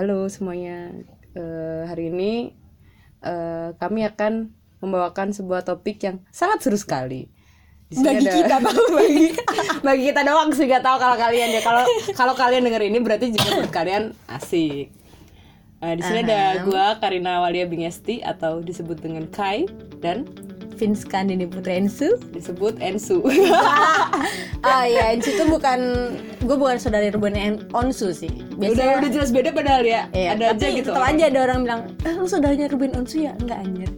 halo semuanya. Eh, hari ini eh, kami akan membawakan sebuah topik yang sangat seru sekali. Di sini Bagi kita doang. bagi, bagi kita doang sih gak tahu kalau kalian ya. Kalau kalau kalian denger ini berarti juga buat kalian asik. Eh, di sini ada gua Karina Walia Bingesti atau disebut dengan Kai dan Vinskan ini Putri Ensu. disebut Ensu. Ah iya, Ensu itu bukan gue bukan saudari Ruben En- Onsu sih. udah Biasanya udah jelas beda padahal ya. Iya, ada aja gitu. tetap aja ada orang bilang, eh, lu saudaranya Ruben Onsu ya? Enggak anjir.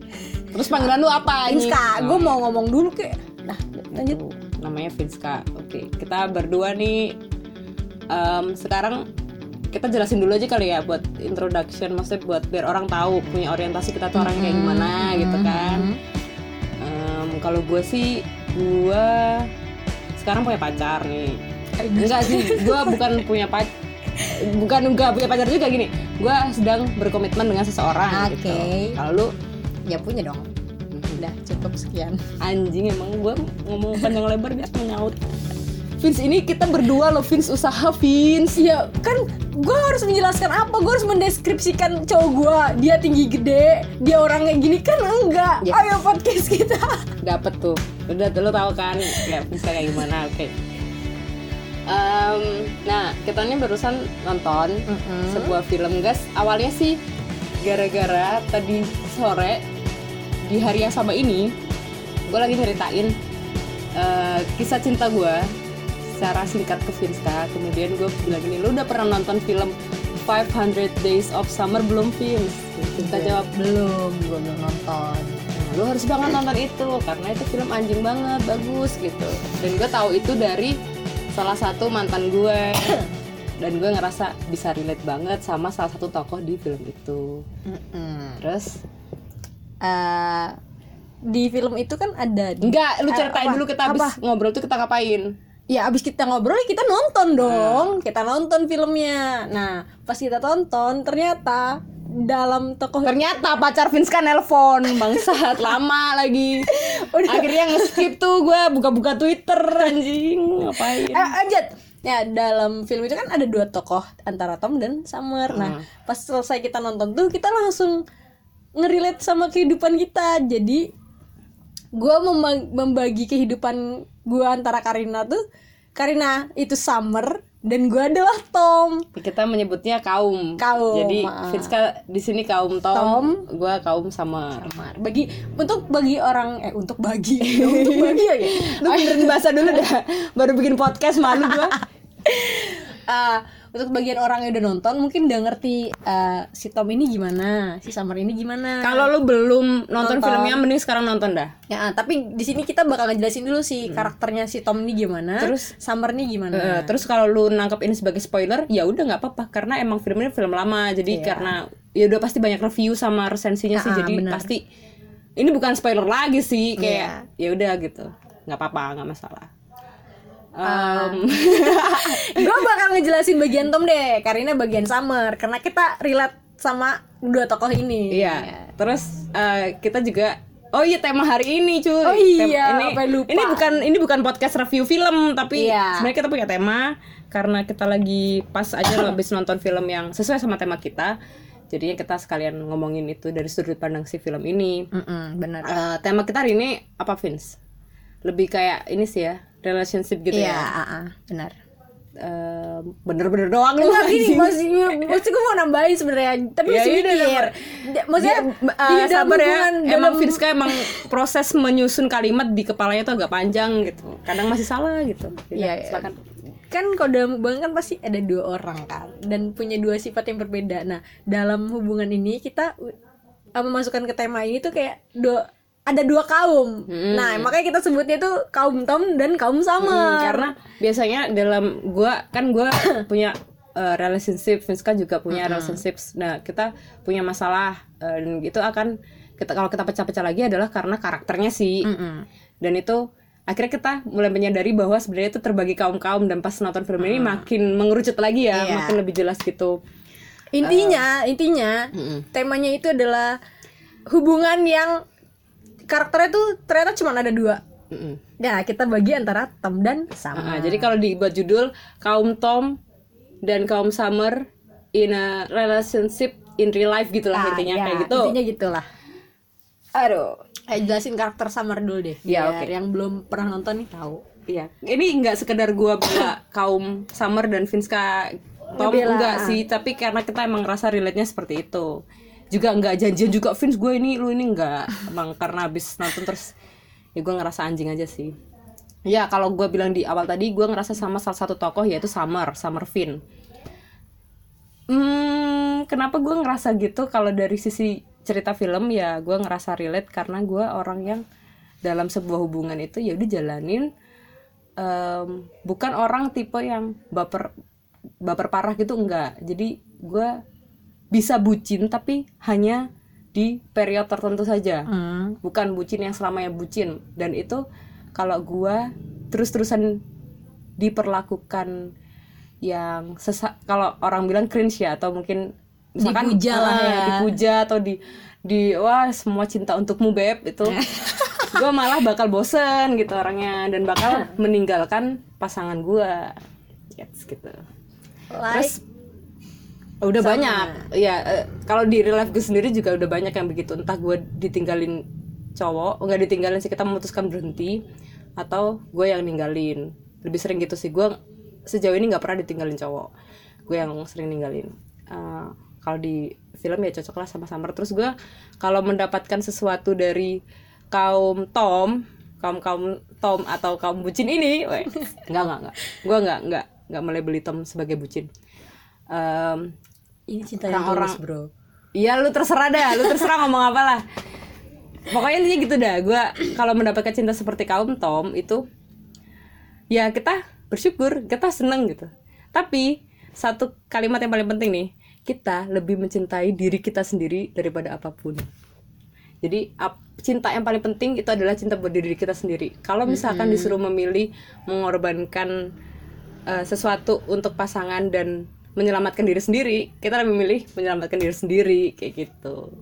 Terus panggilan lu apa? Vinska, gue mau ngomong dulu kek. Nah, lanjut. Namanya Vinska. Oke, kita berdua nih em, sekarang kita jelasin dulu aja kali ya buat introduction, maksudnya buat biar orang tahu punya orientasi kita tuh orangnya kayak gimana gitu kan. Em, kalau gue sih gue sekarang punya pacar nih. Enggak sih, gue bukan punya pacar bukan enggak punya pacar juga gini gue sedang berkomitmen dengan seseorang gitu Oke. kalau lu Ya punya dong. Udah cukup sekian. anjing emang gue ngomong panjang lebar dia menyaut Vince ini kita berdua loh Vince usaha Vince. Ya kan gue harus menjelaskan apa? Gue harus mendeskripsikan cowok gue Dia tinggi gede Dia orang kayak gini. Kan enggak. Ya. Ayo podcast kita. Dapet tuh. Udah tuh lo tau kan ya Vince kayak gimana? Oke. Em, nah kita ini barusan nonton sebuah film. Guys awalnya sih gara-gara tadi sore di hari yang sama ini gue lagi nyeritain eh, kisah cinta gue secara singkat ke Vinska kemudian gue bilang gini lu udah pernah nonton film 500 Days of Summer belum Vince Vinska jawab Belum, gue belum nonton. Nah, lu harus banget nonton itu karena itu film anjing banget bagus gitu. Dan gue tahu itu dari salah satu mantan gue dan gue ngerasa bisa relate banget sama salah satu tokoh di film itu. Terus? Eh, Di film itu kan ada enggak lu Eh, ceritain apa? dulu kita habis ngobrol tuh kita ngapain Ya abis kita ngobrol ya kita nonton dong. Kita nonton filmnya. Nah pas kita tonton ternyata dalam tokoh ternyata pacar Vince kan nelpon bangsat lama lagi. Akhirnya nge-skip tuh gue buka-buka Twitter anjing ngapain? Eh, Anjat Ya dalam film itu kan ada dua tokoh antara Tom dan Summer. Nah pas selesai kita nonton tuh kita langsung ngerelate sama kehidupan kita. Jadi gue membagi kehidupan gue antara Karina tuh Karina itu Summer dan gue adalah Tom. kita menyebutnya kaum. Kaum, Jadi maaf. Vinska di sini kaum Tom, Tom. gua kaum sama. Summer. Bagi untuk bagi orang eh untuk bagi untuk bagi ya. Lu benerin bahasa dulu dah. Baru bikin podcast malu gua. Ah, untuk bagian orang yang udah nonton mungkin udah ngerti eh, si Tom ini gimana, si Summer ini gimana. Kalau lu belum nonton, Nonton. filmnya mending sekarang nonton dah. Ya, tapi di sini kita bakal ngejelasin dulu sih karakternya si Tom ini gimana, Hmm. Terus? Summer ini gimana. Eh, terus kalau lu nangkep ini sebagai spoiler, ya udah nggak apa-apa karena emang film ini film lama. Jadi Iya. karena ya udah pasti banyak review sama resensinya sih. Ah, Jadi benar. pasti ini bukan spoiler lagi sih kayak ya udah gitu. nggak apa-apa, nggak masalah. Em, gue bakal ngejelasin bagian Tom deh, Karina bagian Summer karena kita relate sama dua tokoh ini. Iya. Terus eh, kita juga Oh iya tema hari ini cuy. Oh iya, ini, lupa. ini bukan ini bukan podcast review film tapi Iya. sebenarnya kita punya tema karena kita lagi pas aja habis nonton film yang sesuai sama tema kita. Jadinya kita sekalian ngomongin itu dari sudut pandang si film ini. Mm-mm, benar. Eh, tema kita hari ini apa Vince? Lebih kayak ini sih ya relationship gitu Iya, ya. ah, ah, benar. Eh, bener-bener doang lu. Enggak gini, masih masih gue mau nambahin sebenarnya, tapi Ya mikir. Da- Maksudnya Dia, di eh, dalam sabar ya emang dalam- emang proses menyusun kalimat di kepalanya tuh agak panjang gitu kadang masih salah gitu Iya, iya. silakan kan kalau dalam hubungan kan pasti ada dua orang kan dan punya dua sifat yang berbeda. Nah dalam hubungan ini kita uh, memasukkan ke tema ini tuh kayak dua ada dua kaum. Hmm. Nah makanya kita sebutnya tuh kaum Tom dan kaum Hmm, Summer. karena biasanya dalam gua kan gua punya eh, relationship Vinska juga punya relationships nah kita punya masalah eh, dan itu akan kita kalau kita pecah-pecah lagi adalah karena karakternya sih Mm-mm. dan itu akhirnya kita mulai menyadari bahwa sebenarnya itu terbagi kaum-kaum dan pas nonton film ini makin mengerucut lagi ya Iya. makin lebih jelas gitu Intinya intinya Mm-mm. temanya itu adalah hubungan yang karakternya tuh ternyata cuma ada dua. Mm-mm. Nah kita bagi antara Tom dan Ah, Summer. jadi kalau dibuat judul kaum Tom dan kaum Summer in a relationship in real life gitu lah Ah, intinya ya, kayak gitu intinya gitulah aduh Eh, jelasin karakter Summer dulu deh Ya, biar oke. yang belum pernah nonton nih tahu Iya, ini nggak sekedar gua bela kaum Summer dan Vinska Tom Ngebela. enggak sih, tapi karena kita emang ngerasa relate-nya seperti itu. Juga nggak janjian juga Vince gue ini lu ini enggak, emang karena habis nonton terus ya gue ngerasa anjing aja sih. Ya kalau gue bilang di awal tadi gue ngerasa sama salah satu tokoh yaitu Summer, Summer Finn. Hmm, kenapa gue ngerasa gitu? Kalau dari sisi cerita film ya gue ngerasa relate karena gue orang yang dalam sebuah hubungan itu ya udah jalanin em, bukan orang tipe yang baper baper parah gitu enggak jadi gue bisa bucin tapi hanya di periode tertentu saja Hmm. bukan bucin yang selamanya bucin dan itu kalau gue terus-terusan diperlakukan yang sesa kalau orang bilang cringe ya atau mungkin misalkan Dipuja lah ah, ya. dipuja atau di di wah semua cinta untukmu beb itu gue malah bakal bosen gitu orangnya dan bakal meninggalkan pasangan gue yes, gitu like terus udah Sama. banyak. Ya eh, kalau di real life gue sendiri juga udah banyak yang begitu. Entah gue ditinggalin cowok nggak ditinggalin sih kita memutuskan berhenti atau gue yang ninggalin. Lebih sering gitu sih. Gue sejauh ini nggak pernah ditinggalin cowok. Gue yang sering ninggalin. Eh, kalau di film ya cocok lah sama Summer. Terus gue kalau mendapatkan sesuatu dari kaum Tom kaum kaum Tom atau kaum bucin ini weh, nggak nggak nggak. Gue nggak nggak nggak melebeli Tom sebagai bucin. Em, ini cinta yang tulus bro Iya lu terserah dah, lu terserah ngomong apa lah. Pokoknya intinya gitu dah. Gue kalau mendapatkan cinta seperti kaum Tom itu, ya kita bersyukur, kita seneng gitu. Tapi satu kalimat yang paling penting nih, kita lebih mencintai diri kita sendiri daripada apa pun. Jadi ap- cinta yang paling penting itu adalah cinta buat diri kita sendiri. Kalau misalkan disuruh memilih mengorbankan eh, sesuatu untuk pasangan dan menyelamatkan diri sendiri, kita lebih memilih menyelamatkan diri sendiri kayak gitu.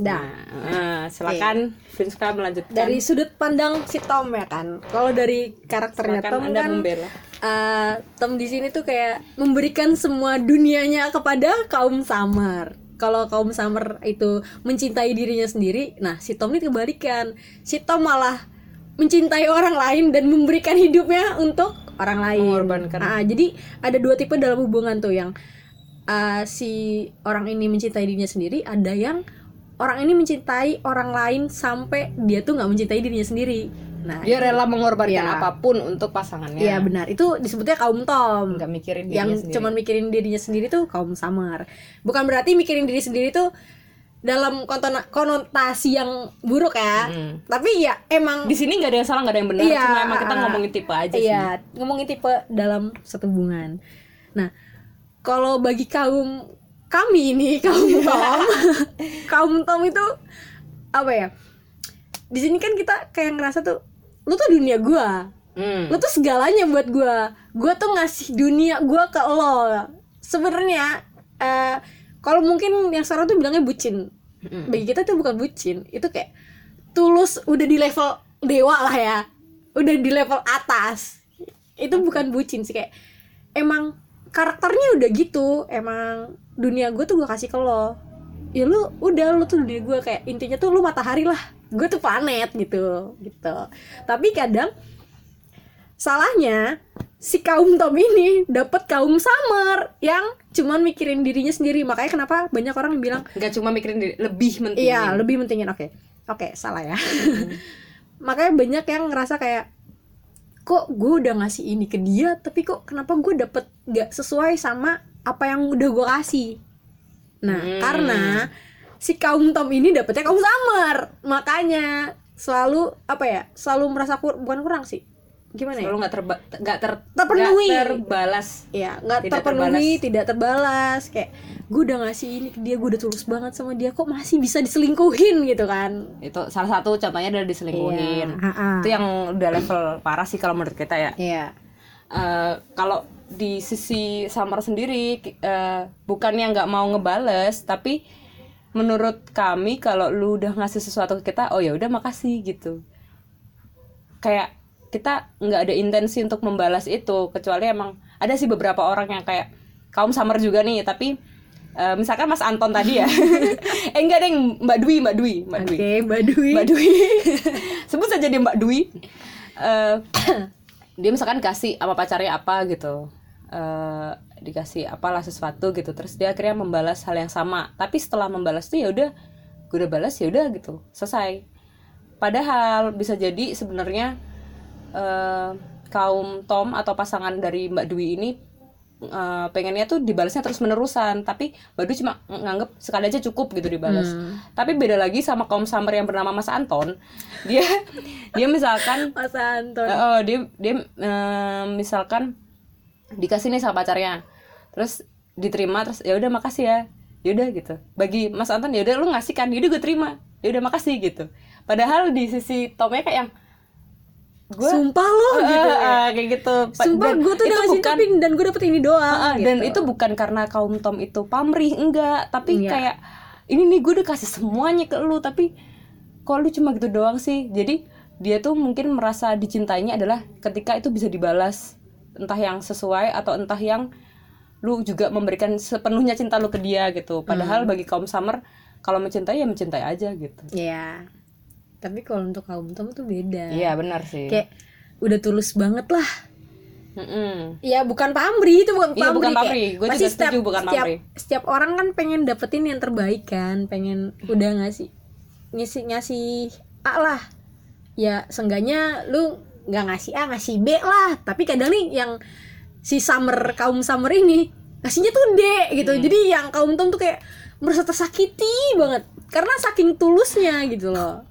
Nah, eh, silakan Vinska melanjutkan. dari sudut pandang si Tom ya kan kalau dari karakternya Silakan Tom Anda kan membela. eh, Tom di sini tuh kayak memberikan semua dunianya kepada kaum Summer kalau kaum Summer itu mencintai dirinya sendiri nah si Tom ini kebalikan si Tom malah mencintai orang lain dan memberikan hidupnya untuk orang lain Mengorbankan. Ah, jadi ada dua tipe dalam hubungan tuh yang ah, si orang ini mencintai dirinya sendiri ada yang orang ini mencintai orang lain sampai dia tuh nggak mencintai dirinya sendiri nah Dia rela mengorbankan Iya. apa pun untuk pasangannya. Iya benar itu disebutnya kaum Tom Nggak mikirin yang dirinya sendiri. cuman mikirin dirinya sendiri tuh kaum Summer bukan berarti mikirin diri sendiri tuh dalam konotasi yang buruk ya. Mm. tapi ya emang di sini nggak ada yang salah nggak ada yang benar Iya, cuma emang kita ngomongin tipe aja sih. iya ngomongin tipe dalam satu hubungan. Nah kalau bagi kaum kami ini kaum Tom kaum Tom itu apa ya? Di sini kan kita kayak ngerasa tuh lu tuh dunia gua. Hmm. lu tuh segalanya buat gua. Gua tuh ngasih dunia gua ke lo. Sebenarnya eh kalau mungkin yang sekarang tuh bilangnya bucin. Bagi kita tuh bukan bucin. Itu kayak tulus udah di level dewa lah ya. Udah di level atas. Itu bukan bucin sih kayak emang karakternya udah gitu. Emang dunia gue tuh gue kasih ke lo. Ya lu udah lu tuh dunia gue kayak intinya tuh lu matahari lah. Gue tuh planet gitu. Gitu. Tapi kadang salahnya si kaum Tom ini dapet kaum Summer yang cuman mikirin dirinya sendiri makanya kenapa banyak orang yang bilang nggak cuma mikirin diri lebih penting Iya, lebih mentingin oke. Oke, salah ya. Makanya banyak yang ngerasa kayak kok gue udah ngasih ini ke dia, tapi kok kenapa gue dapet gak sesuai sama apa yang udah gue kasih. Nah, Hmm. karena si kaum Tom ini dapetnya kaum Summer, makanya selalu apa ya, selalu merasa kur bukan kurang sih. Gimana ya? selalu nggak terba nggak ter Terpenuhi. nggak terbalas Iya, nggak terpenuhi, tidak terbalas. Kayak gue udah ngasih ini ke dia, gue udah tulus banget sama dia, kok masih bisa diselingkuhin gitu kan? itu salah satu contohnya adalah diselingkuhin Iya, ah-ah. itu yang udah level parah sih kalau menurut kita ya Iya. Eh, kalau di sisi Summer sendiri eh, bukannya nggak mau ngebales tapi menurut kami kalau lu udah ngasih sesuatu ke kita oh ya udah makasih gitu kayak kita nggak ada intensi untuk membalas itu kecuali emang ada sih beberapa orang yang kayak kaum summer juga nih tapi uh, misalkan Mas Anton tadi ya. Eh enggak deh Mbak Dwi Mbak Dwi Mbak Dwi. Oke, Mbak Dwi. Mbak Dwi. Sebut saja dia Mbak Dwi. Eh, dia misalkan kasih apa pacarnya apa gitu. Eh, dikasih apalah sesuatu gitu terus dia akhirnya membalas hal yang sama. Tapi setelah membalas tuh ya udah gue udah balas ya udah gitu selesai. Padahal bisa jadi sebenarnya eh, kaum Tom atau pasangan dari Mbak Dwi ini eh, pengennya tuh dibalasnya terus menerusan tapi Mbak Dwi cuma ng- nganggep sekali aja cukup gitu dibalas. Tapi beda lagi sama kaum Summer yang bernama Mas Anton. Dia dia misalkan Mas Anton. Oh, dia dia eh, misalkan dikasih nih sama pacarnya. Terus diterima terus ya udah makasih ya. Ya udah gitu. Bagi Mas Anton ya udah lu ngasih kan? Ya udah gue terima. Ya udah makasih gitu. Padahal di sisi Tomnya kayak yang gue Sumpah lo gitu ya. kayak gitu Pa- Sumpah dan gue tuh udah bukan tapi dan gue dapet ini doang. Ah, dan gitu. itu bukan karena kaum Tom itu pamrih enggak tapi Iya. kayak ini nih gue udah kasih semuanya ke lu tapi kok lu cuma gitu doang sih jadi dia tuh mungkin merasa dicintainya adalah ketika itu bisa dibalas entah yang sesuai atau entah yang lu juga memberikan sepenuhnya cinta lu ke dia gitu padahal Hmm. bagi kaum summer kalau mencintai ya mencintai aja gitu Iya. Tapi kalau untuk kaum Tom tuh beda. iya benar sih Kayak udah tulus banget lah. Mm-mm. Ya bukan pamrih itu bukan pamrih. Iya, bukan pasti juga setuju bukan setiap, pamrih. Setiap orang kan pengen dapetin yang terbaik kan, pengen udah ngasih ngasih ngasih A lah. Ya seenggaknya lu nggak ngasih A ngasih B lah. Tapi kadang nih yang si summer kaum summer ini ngasihnya tuh D gitu. Hmm. Jadi yang kaum Tom tuh kayak merasa tersakiti banget karena saking tulusnya gitu loh.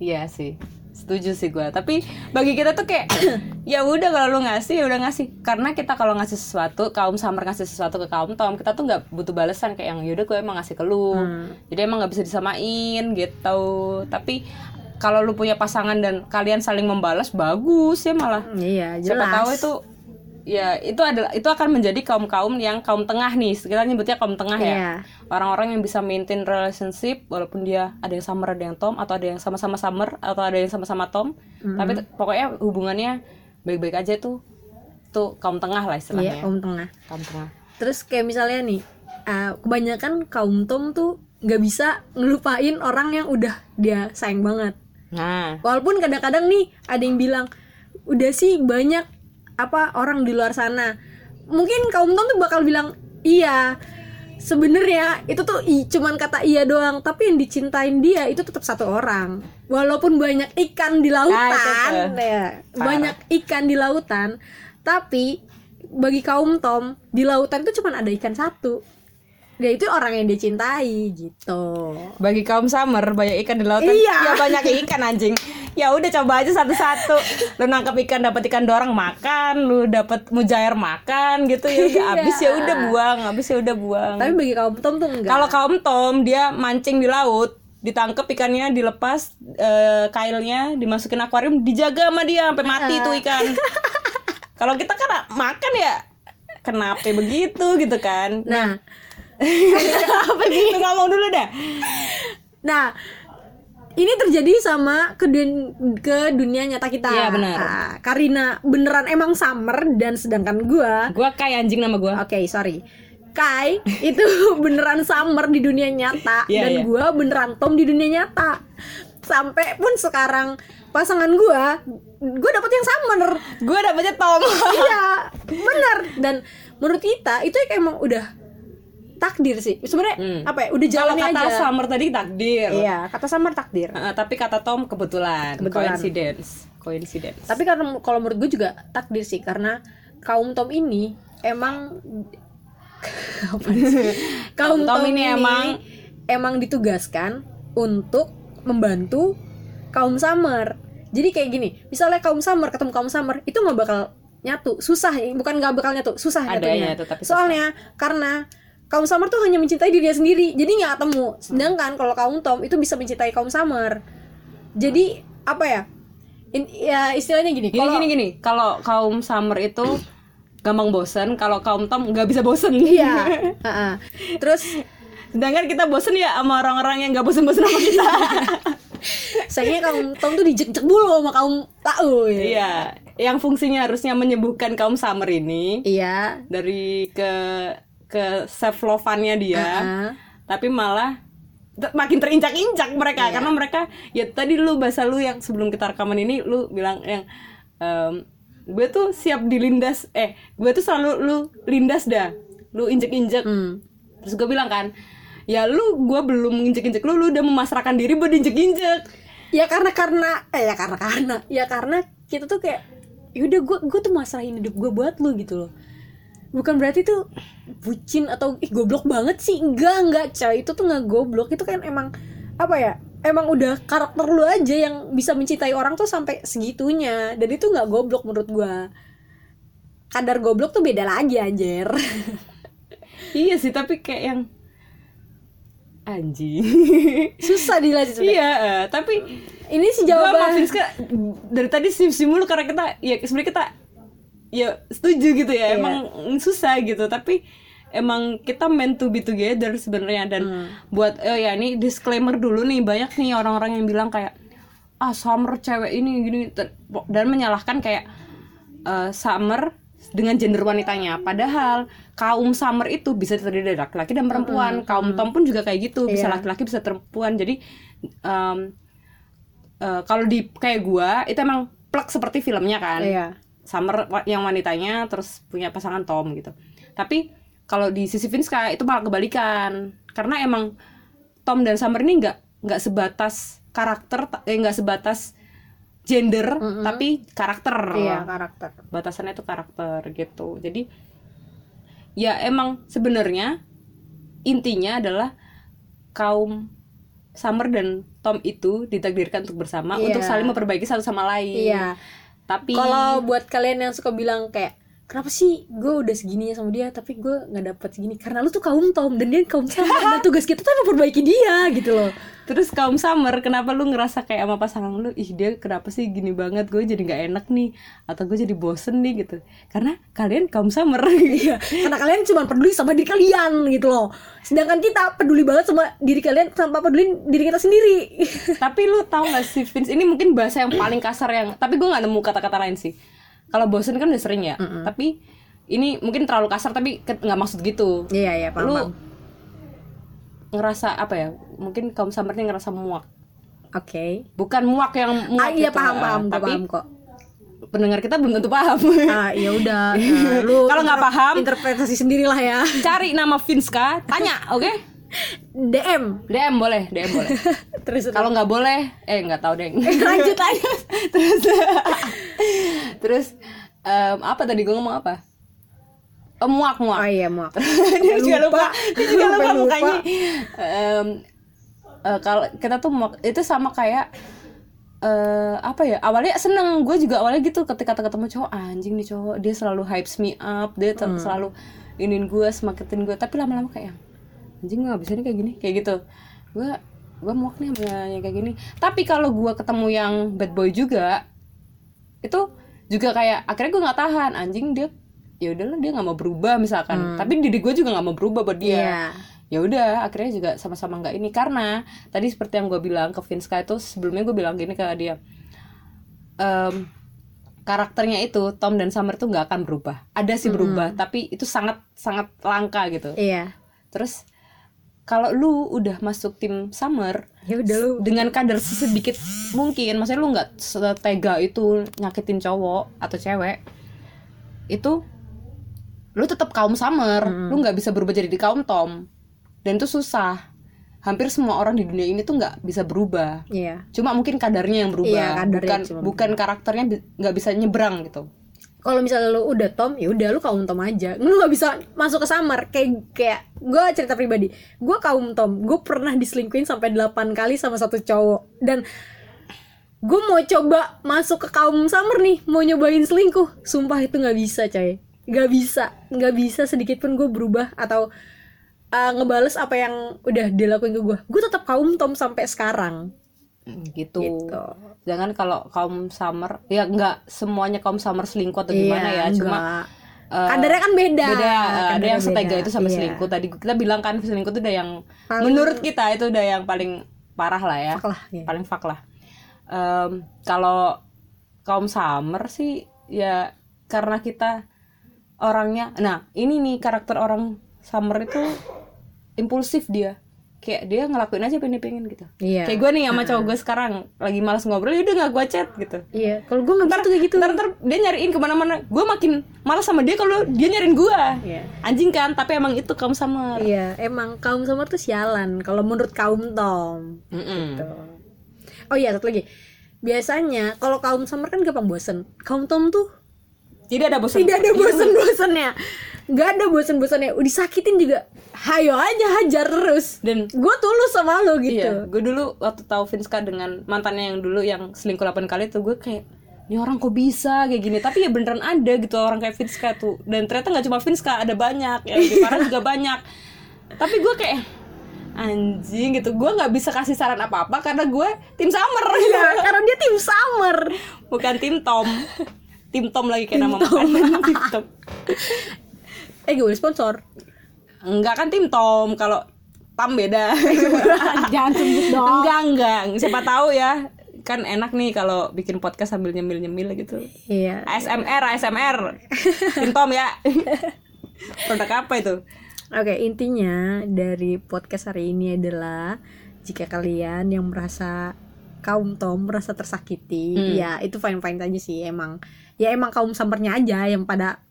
Iya sih, setuju sih gue. Tapi bagi kita tuh kayak ya udah kalau lu ngasih ya udah ngasih. Karena kita kalau ngasih sesuatu, kaum summer ngasih sesuatu ke kaum tom, kita tuh nggak butuh balasan kayak yang yaudah gue emang ngasih ke lu. Hmm. Jadi emang nggak bisa disamain gitu. Tapi kalau lu punya pasangan dan kalian saling membalas bagus ya malah. Iya, Siapa jelas. tahu itu ya itu adalah itu akan menjadi kaum kaum yang kaum tengah nih. Kita nyebutnya kaum tengah ya. Iya. orang-orang yang bisa maintain relationship walaupun dia ada yang summer ada yang tom atau ada yang sama-sama summer atau ada yang sama-sama tom. Tapi t- pokoknya hubungannya baik-baik aja tuh tuh kaum tengah lah istilahnya. Kaum tengah. kaum tengah. Terus kayak misalnya nih, uh, kebanyakan kaum tom tuh nggak bisa ngelupain orang yang udah dia sayang banget. nah. Walaupun kadang-kadang nih ada yang bilang, udah sih banyak apa orang di luar sana. Mungkin kaum tom tuh bakal bilang, iya. Sebenarnya itu tuh i, cuman kata iya doang, tapi yang dicintain dia itu tetap satu orang. Walaupun banyak ikan di lautan, tuh. ya, Parah. banyak ikan di lautan, tapi bagi kaum tom di lautan itu cuman ada ikan satu. Dia itu orang yang dia cintai gitu. bagi kaum summer banyak ikan di lautan Iya. ya banyak ikan anjing ya udah coba aja satu-satu lu nangkap ikan dapat ikan dorang makan lu dapat mujair makan gitu ya udah Iya. habis ya udah buang habis ya udah buang Tapi bagi kaum tom tuh enggak. Kalau kaum Tom dia mancing di laut, ditangkap ikannya, dilepas eh, kailnya, dimasukin akuarium, dijaga sama dia sampai mati tuh ikan. Kalau kita kan makan ya kenapa begitu gitu kan? Nah, nih? Lu ngomong dulu dah. Nah, ini terjadi sama ke, dun- ke dunia nyata kita. Iya, benar. Ah, Karina beneran emang summer dan sedangkan gua, Gua kayak anjing nama gua. oke sorry, Kai itu beneran summer di dunia nyata Iya, dan iya. gua beneran Tom di dunia nyata. Sampai pun sekarang pasangan gua, gua dapet yang summer. Gua dapetnya Tom. iya, bener. Dan menurut kita itu kayak emang udah takdir sih. Sebenarnya Hmm. apa ya? Udah jalannya kata aja. Summer tadi takdir. Iya, kata summer takdir. Eh, tapi kata Tom kebetulan, Kebetulan. coincidence, coincidence. Tapi karena kalau menurut gue juga takdir sih karena kaum Tom ini emang Apa sih? kaum Tom, ini emang emang ditugaskan untuk membantu kaum Summer. Jadi kayak gini, misalnya kaum Summer ketemu kaum Summer itu nggak bakal nyatu, susah, bukan nggak bakal nyatu, susah Ada nyatunya. nyatu, tapi susah. Soalnya karena kaum Summer tuh hanya mencintai dirinya sendiri, jadi nggak ketemu. Sedangkan kalau kaum Tom itu bisa mencintai kaum Summer. Jadi apa ya? In- ya istilahnya gini, Gini kalau gini gini, kalau kaum Summer itu gampang bosen, kalau kaum Tom nggak bisa bosen. Iya. Ha-ha. Terus Sedangkan kita bosen ya sama orang-orang yang nggak bosen-bosen sama kita. sayangnya kaum Tom tuh dijek-jek dulu sama kaum Tau ya. iya, yang fungsinya harusnya menyembuhkan kaum summer ini iya dari ke ke self love-annya dia Uh-uh. tapi malah makin terinjak-injak mereka Iya. karena mereka ya tadi lu bahasa lu yang sebelum kita rekaman ini lu bilang yang em, gue tuh siap dilindas eh gue tuh selalu lu lindas dah lu injek-injek Hmm. terus gue bilang kan ya lu gue belum injek-injek lu lu udah memasrahkan diri buat injek-injek ya karena karena eh ya karena karena ya karena kita tuh kayak yaudah gue gue tuh masrahin hidup gue buat lu gitu loh bukan berarti tuh bucin atau ih goblok banget sih. Enggak enggak. Coy itu tuh nggak goblok. Itu kan emang apa ya emang udah karakter lu aja yang bisa mencintai orang tuh sampai segitunya. Dan itu nggak goblok menurut gue kadar goblok tuh beda lagi anjir. Iya sih tapi kayak yang anjing. Susah dijelasin iya eh, tapi ini sih gue sama jawaban Vinska dari tadi sim sim mulu karena kita ya sebenarnya kita ya setuju gitu ya. Iya. emang susah gitu tapi emang kita meant to be together sebenarnya. Dan Hmm. buat oh ya ini disclaimer dulu nih banyak nih orang-orang yang bilang kayak ah summer cewek ini gini dan menyalahkan kayak eh, summer dengan gender wanitanya. Padahal kaum summer itu bisa terdiri dari laki-laki dan perempuan. Kaum tom pun juga kayak gitu bisa Iya. laki-laki bisa perempuan. Jadi em, eh, kalau di kayak gua itu emang plek seperti filmnya kan. Iya Summer yang wanitanya terus punya pasangan Tom gitu. Tapi kalau di sisi Vinska itu malah kebalikan karena emang Tom dan Summer ini nggak nggak sebatas karakter eh nggak sebatas gender tapi karakter. iya karakter Batasannya itu karakter gitu. Jadi ya emang sebenarnya intinya adalah kaum Summer dan Tom itu ditakdirkan untuk bersama Iya. untuk saling memperbaiki satu sama lain. iya Tapi Kalau buat kalian yang suka bilang kayak kenapa sih gue udah segininya sama dia tapi gue nggak dapet segini karena lu tuh kaum tom dan dia kaum sama dan tugas kita tuh memperbaiki dia gitu loh Terus kaum summer, kenapa lu ngerasa kayak sama pasangan lu, ih dia kenapa sih gini banget, gue jadi nggak enak nih, atau gue jadi bosen nih gitu. Karena kalian kaum summer. Iya, karena kalian cuma peduli sama diri kalian gitu loh sedangkan kita peduli banget sama diri kalian tanpa peduli diri kita sendiri tapi lu tahu gak sih Vince, ini mungkin bahasa yang paling kasar yang, tapi gue nggak nemu kata-kata lain sih. Kalau bosen kan udah sering ya, tapi ini mungkin terlalu kasar tapi nggak maksud gitu. iya iya lu ngerasa apa ya? Mungkin kaum ini ngerasa muak. oke Bukan muak yang muak ah iya gitu, paham paham tapi paham kok pendengar kita belum tentu paham. ah ya udah nah, lu Kalau nggak paham, interpretasi sendirilah ya cari nama Vinska, tanya, oke? DM DM boleh, DM boleh. terus Kalau nggak boleh, eh nggak tahu deh. lanjut aja terus, terus em, apa tadi gue ngomong apa? Oh, muak oh muak. iya maaf dia juga lupa, dia juga lupa lupa. mukanya. Em, eh, kalau kita tuh muak, itu sama kayak eh apa ya awalnya seneng gue juga awalnya gitu ketika ketemu cowok anjing nih cowok dia selalu hypes me up dia Hmm. selalu inin gue semakin gue tapi lama-lama kayak anjing gue gak bisa nih kayak gini kayak gitu gue gue muak nih sama yang kayak gini tapi kalau gue ketemu yang bad boy juga itu juga kayak akhirnya gue nggak tahan. Anjing dia ya udahlah dia nggak mau berubah misalkan. Tapi diri gue juga nggak mau berubah buat dia. Iya. ya udah akhirnya juga sama-sama nggak ini. Karena tadi seperti yang gue bilang ke Vinska itu sebelumnya gue bilang gini ke dia em, karakternya itu Tom dan Summer tuh nggak akan berubah. Ada sih berubah tapi itu sangat sangat langka gitu. Iya. Terus kalau lu udah masuk tim Summer ya udah lu dengan kadar sedikit mungkin maksudnya lu nggak setega itu nyakitin cowok atau cewek itu lu tetap kaum summer. Lu nggak bisa berubah jadi di kaum tom. Dan itu susah. Hampir semua orang di dunia ini tuh nggak bisa berubah. Iya. Cuma mungkin kadarnya yang berubah. Iya, kadarnya bukan cuma bukan karakternya bi- nggak bisa nyebrang gitu kalau misalnya lu udah tom ya udah lu kaum tom aja. Lu nggak bisa masuk ke samar. Kayak kayak gue cerita pribadi. Gue kaum tom. Gue pernah diselingkuhin sampai 8 kali sama satu cowok. Dan gue mau coba masuk ke kaum summer nih mau nyobain selingkuh. Sumpah itu nggak bisa coy. Nggak bisa. Nggak bisa sedikit pun gue berubah atau uh, ngebales apa yang udah dilakuin ke gue gue tetap kaum tom sampai sekarang gitu, gitu jangan kalau kaum summer ya nggak semuanya kaum summer selingkuh atau gimana ya cuma enggak. eh, kadarnya kan beda beda ada yang setega beda. itu sama Iya. selingkuh tadi kita bilang kan selingkuh itu udah yang Paling- menurut kita itu udah yang paling parah lah ya Fuck lah, iya. paling fuck lah Em, kalau kaum summer sih ya karena kita orangnya nah ini nih karakter orang Summer itu impulsif dia kayak dia ngelakuin aja pengen pengen gitu Iya. kayak gue nih sama cowok gue sekarang lagi malas ngobrol ya udah nggak gue chat gitu Iya, kalau gue nggak gitu kayak gitu. ntar, ntar dia nyariin ke mana-mana gue makin malas sama dia kalau dia nyariin gue Iya. anjing kan tapi emang itu kaum sama Iya, emang kaum Summer tuh sialan kalau menurut kaum Tom. Mm-mm. Gitu. Oh iya, satu lagi. Biasanya kalau kaum Summer kan gampang bosen. Kaum Tom tuh tidak ada bosan tidak ada bosen-bosennya. Gak ada bosen-bosennya. Udah disakitin juga. Hayo aja hajar terus. dan Gue tulus sama lo gitu. Iya, gue dulu waktu tahu Vinska dengan mantannya yang dulu yang selingkuh 8 kali tuh gue kayak ini orang kok bisa? kayak gini. Tapi ya beneran ada gitu orang kayak Vinska tuh. Dan ternyata nggak cuma Vinska ada banyak. Ya lebih parah juga banyak. Tapi gue kayak anjing gitu. Gue nggak bisa kasih saran apa apa karena gue tim summer. Iya, karena dia tim Summer. bukan tim Tom. Tim Tom lagi kayak nama makanan tim Tom. Eh gue sponsor. Enggak kan tim Tom kalau Tam beda Jangan sebut dong. enggak enggak siapa tahu ya kan enak nih kalau bikin podcast sambil nyemil nyemil gitu Iya. ASMR ASMR tim Tom ya produk apa itu Oke, intinya dari podcast hari ini adalah jika kalian yang merasa kaum Tom merasa tersakiti, Hmm. ya itu fine fine aja sih emang. Ya emang kaum sampernya aja yang pada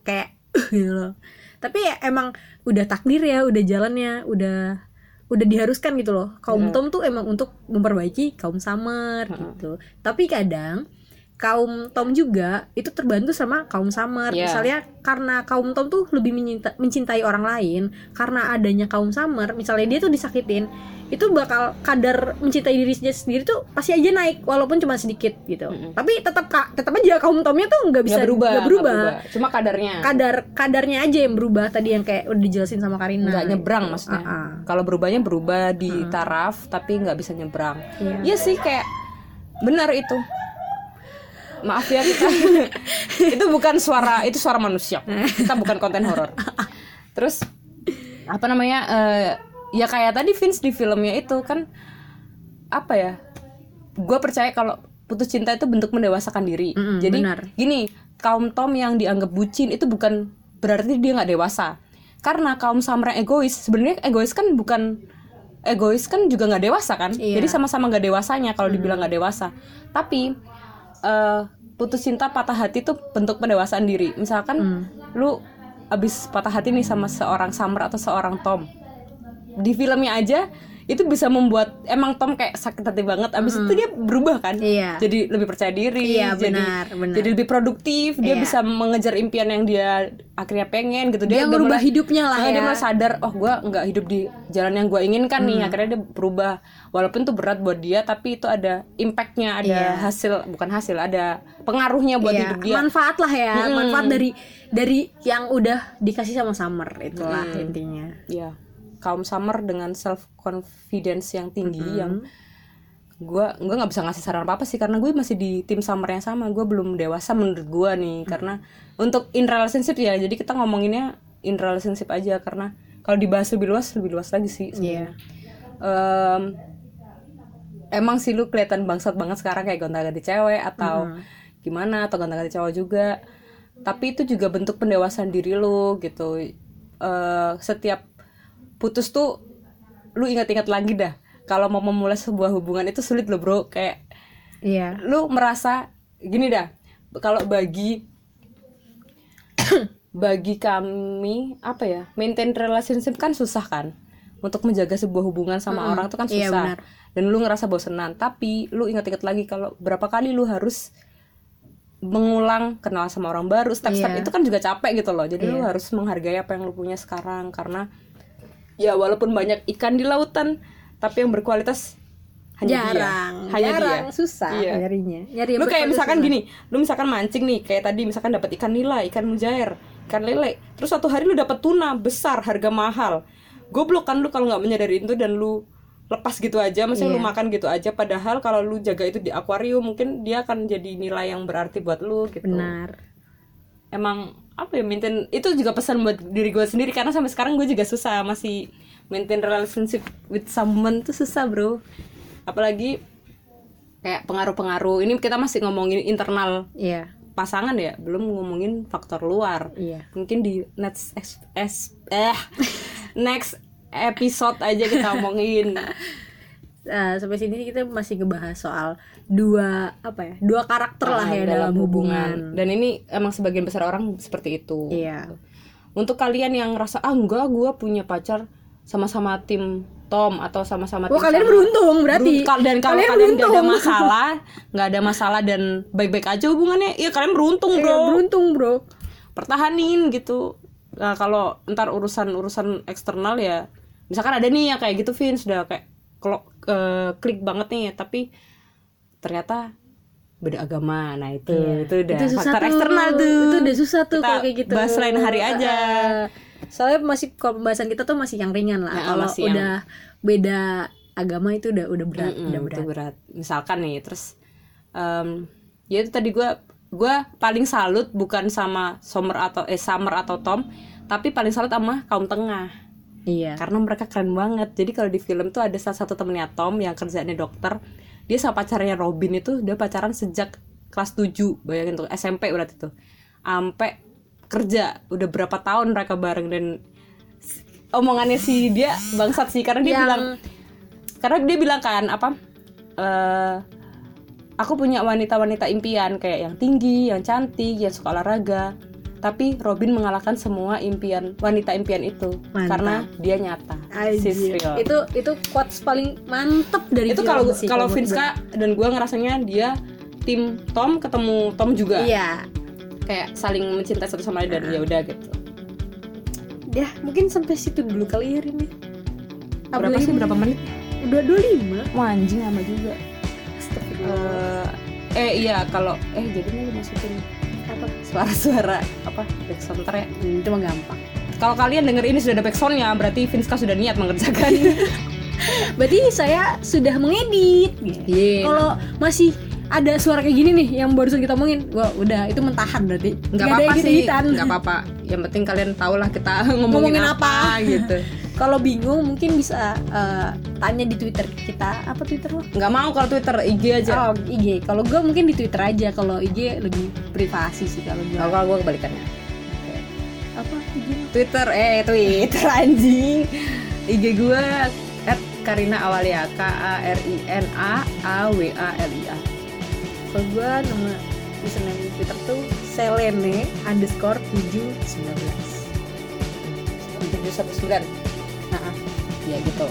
kayak gitu loh. Tapi ya emang udah takdir ya, udah jalannya, udah udah diharuskan gitu loh. Kaum Hmm. Tom tuh emang untuk memperbaiki kaum Summer gitu. Tapi kadang kaum Tom juga itu terbantu sama kaum Summer. Iya. Misalnya karena kaum Tom tuh lebih menyinta- mencintai orang lain, karena adanya kaum Summer, misalnya dia tuh disakitin, itu bakal kadar mencintai diri sendiri tuh pasti aja naik walaupun cuma sedikit gitu. Mm-mm. Tapi tetap ka- tetap aja kaum Tomnya tuh nggak bisa nggak berubah, nggak berubah. nggak cuma kadarnya Kadar kadarnya aja yang berubah tadi yang kayak udah dijelasin sama Karina. nggak nyebrang gitu. maksudnya Ah, ah. kalau berubahnya berubah di taraf tapi nggak bisa nyebrang Iya. Iya sih kayak benar itu maaf ya. Kita itu bukan suara itu suara manusia. Kita bukan konten horor. Terus apa namanya eh, ya kayak tadi Vince di filmnya itu kan apa ya gue percaya kalau putus cinta itu bentuk mendewasakan diri. Mm-mm, jadi benar. gini kaum Tom yang dianggap bucin itu bukan berarti dia nggak dewasa. Karena kaum yang egois sebenarnya egois kan bukan egois kan juga nggak dewasa kan? Iya. jadi sama-sama nggak dewasanya kalau dibilang nggak dewasa. Tapi eh, putus cinta patah hati itu bentuk pendewasaan diri. Misalkan lu abis patah hati nih sama seorang Summer atau seorang Tom. Di filmnya aja itu bisa membuat emang Tom kayak sakit hati banget abis itu dia berubah kan Iya. jadi lebih percaya diri Iya, jadi benar, benar. jadi lebih produktif dia Iya. bisa mengejar impian yang dia akhirnya pengen gitu Dia mulai- hidupnya lah Ah, dia ya. mulai sadar oh gue nggak hidup di jalan yang gue inginkan Hmm. nih akhirnya dia berubah walaupun itu berat buat dia tapi itu ada impactnya ada Iya. hasil bukan hasil ada pengaruhnya buat Iya, hidup dia manfaat lah ya Mm-mm. manfaat dari dari yang udah dikasih sama Summer itulah Mm. intinya ya kaum summer dengan self confidence yang tinggi yang gue gue nggak bisa ngasih saran apa apa sih karena gue masih di tim summer yang sama gue belum dewasa menurut gue nih. Karena untuk in relationship ya jadi kita ngomonginnya in relationship aja karena kalau dibahas lebih luas lebih luas lagi sih Iya. Em, emang sih lu kelihatan bangsat banget sekarang kayak gonta-ganti cewek atau gimana atau gonta-ganti cowok juga. Tapi itu juga bentuk pendewasaan diri lu gitu. Eh, setiap putus tuh lu ingat-ingat lagi dah. Kalau mau memulai sebuah hubungan itu sulit loh bro. Kayak iya. lu merasa gini dah. Kalau bagi bagi kami apa ya maintain relationship kan susah kan? Untuk menjaga sebuah hubungan sama orang itu kan Iya, susah. benar. dan lu ngerasa bosenan. Tapi lu ingat-ingat lagi kalau berapa kali lu harus mengulang kenal sama orang baru. Step-step Iya. itu kan juga capek gitu loh. Jadi lu harus menghargai apa yang lu punya sekarang. Karena ya walaupun banyak ikan di lautan tapi yang berkualitas hanya jarang. Dia. Hanya jarang. Dia susah Iya. nyarinya. Nyari lu kayak misalkan susah. gini lu misalkan mancing nih kayak tadi misalkan dapat ikan nila ikan mujair ikan lele. Terus suatu hari lu dapat tuna besar harga mahal. Goblok kan lu kalau nggak menyadari itu dan lu lepas gitu aja maksudnya Iya. lu makan gitu aja. Padahal kalau lu jaga itu di akuarium mungkin dia akan jadi nilai yang berarti buat lu gitu. Benar. Emang apa ya maintain itu juga pesan buat diri gue sendiri karena sampai sekarang gue juga susah masih maintain relationship with someone tuh susah bro. Apalagi kayak pengaruh-pengaruh. Ini kita masih ngomongin internal iya. pasangan ya belum ngomongin faktor luar. Iya. mungkin di next ex- es- eh next episode aja kita omongin Eh, sampai sini kita masih ngebahas soal dua apa ya dua karakter lah Ah, ya dalam, hubungan. dan ini emang sebagian besar orang seperti itu Iya. untuk kalian yang ngerasa ah enggak gue punya pacar sama-sama tim Tom atau sama-sama Wah tim kalian sama- beruntung berarti. Dan kalau Kalian kalian nggak ada masalah nggak ada masalah dan baik-baik aja hubungannya ya kalian beruntung Iya, bro beruntung bro. pertahanin gitu nah kalau ntar urusan urusan eksternal ya misalkan ada nih yang kayak gitu Vin sudah kayak kalau eh, klik banget nih tapi ternyata beda agama nah itu Iya. itu udah Itu susah faktor tuh. eksternal tuh Itu udah susah tuh Kita kalau kayak gitu. bahas lain hari aja Soalnya masih kalau pembahasan kita tuh masih yang ringan lah. Ya, kalau masih yang- udah beda agama itu udah udah berat, Mm-mm, udah itu berat. berat misalkan nih terus em, ya itu tadi gue gue paling salut bukan sama Summer atau eh Summer atau Tom tapi paling salut sama kaum tengah Iya. karena mereka keren banget jadi kalau di film tuh ada salah satu temennya Tom yang kerjaannya dokter dia sama pacarnya Robin itu udah pacaran sejak kelas 7 bayangin tuh SMP berarti tuh sampai kerja udah berapa tahun mereka bareng dan omongannya si dia bangsat sih karena dia Yang- bilang karena dia bilang kan apa eh aku punya wanita-wanita impian kayak yang tinggi, yang cantik, yang suka olahraga. Tapi Robin mengalahkan semua impian wanita impian itu Mantap. karena dia nyata. Real. Itu itu quotes paling mantep dari itu kalau kalau Vinska dan gua ngerasanya dia tim Tom ketemu Tom gue. juga Iya. kayak saling mencintai satu sama lain dan ya udah gitu. Ya, mungkin sampai situ dulu kali ya ya. Berapa Apalagi sih berapa menit? Udah 25. Wah, anjing lama juga. Eh, eh iya kalau eh jadi lu masukin Apa? suara-suara apa backsound ntar ya Hmm, itu mah gampang. Kalau kalian denger ini sudah ada backsoundnya, berarti Vinska sudah niat mengerjakan. Berarti saya sudah mengedit. Iya. Kalau masih ada suara kayak gini nih yang barusan kita omongin, wah udah itu mentahan berarti. Nggak apa-apa sih, nggak apa-apa. Yang penting kalian tahu lah kita ngomongin, Ngomongin apa, apa. gitu. Kalau bingung mungkin bisa eh, tanya di Twitter kita. Apa Twitter lo? Nggak mau kalau Twitter, IG aja. Oh, IG. Kalau gue mungkin di Twitter aja. Kalau IG lebih privasi sih kalau gue. Kalau gue kebalikannya. Apa IG? Twitter, eh Twitter anjing. IG gue at Karina Awalia K A R I N A A W A L I A. Kalau gue nama username Twitter tuh Selene underscore 719 tujuh satu sembilan. Nah, Ya gitu.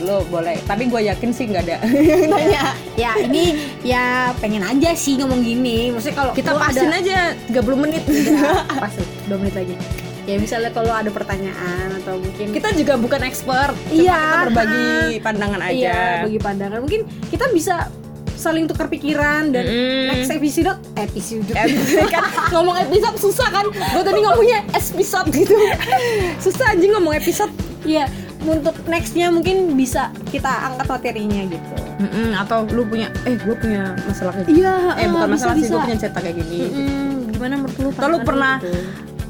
Lo boleh, tapi gue yakin sih nggak ada yang nanya. ya ini ya pengen aja sih ngomong gini. Maksudnya kalau Kita pasin ada, aja 30 menit. Pas 2 menit lagi. Ya misalnya kalau ada pertanyaan atau mungkin kita juga bukan expert. cuma Iya, kita berbagi pandangan aja. Iya, bagi pandangan. Mungkin kita bisa saling tukar pikiran dan Mm-mm. next episode episode kan ngomong episode susah kan gue tadi ngomongnya episode gitu susah anjing ngomong episode Iya, untuk nextnya mungkin bisa kita angkat materinya gitu. atau lu punya eh gue punya masalah kayak gini Iya, eh bukan bisa, masalah sih bisa. gue punya cerita kayak gini Mm, gimana menurut lu? Kalau lu pernah gitu?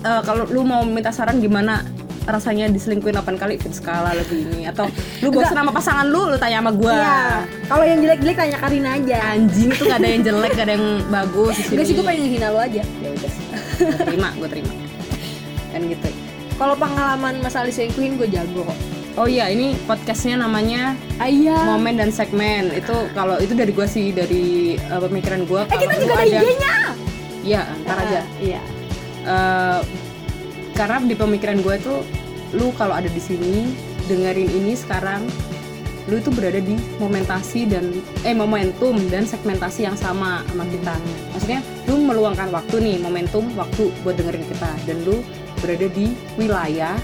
Eh, kalau lu mau minta saran gimana rasanya diselingkuhin 8 kali fit skala lebih ini atau lu bosan sama pasangan lu lu tanya sama gue Iya. Kalau yang jelek-jelek tanya Karina aja. anjing tuh gak ada yang jelek gak ada yang bagus di Enggak sih gue pengen ngehina lu aja. ya udah sih terima gue terima kan gitu Kalau pengalaman masalah diselingkuhin gue jago kok. oh iya ini podcastnya namanya Ah, iya. momen dan segmen itu kalau itu dari gua sih dari uh, pemikiran gua Eh kita juga ada IG-nya. Iya, ntar aja. Iya. Eh, karena di pemikiran gue itu lu kalau ada di sini dengerin ini sekarang lu itu berada di momentasi dan eh momentum dan segmentasi yang sama sama kita maksudnya lu meluangkan waktu nih momentum waktu buat dengerin kita dan lu berada di wilayah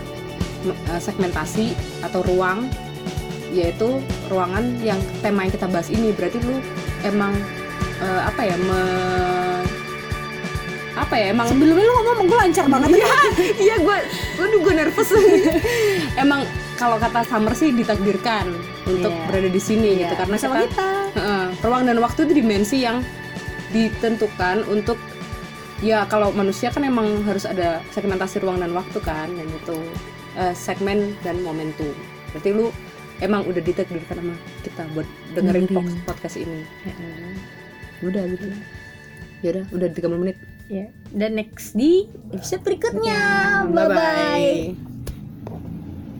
eh, segmentasi atau ruang yaitu ruangan yang tema yang kita bahas ini berarti lu emang eh, apa ya me- apa ya emang Sebelumnya lu ngomong gue lancar banget. Iya, iya gue, gue gue nervous. Emang kalau kata Summer sih ditakdirkan untuk Iya. berada di sini Iya, gitu karena sama kita, kita. Heeh, ruang dan waktu itu dimensi yang ditentukan untuk ya kalau manusia kan emang harus ada segmentasi ruang dan waktu kan dan itu eh, segmen dan momentum. Berarti lu emang udah ditakdirkan sama kita buat dengerin Dengerin. podcast ini. Udah gitu. Ya udah, udah 30 menit. ya dan next di episode berikutnya bye bye, bye, -bye.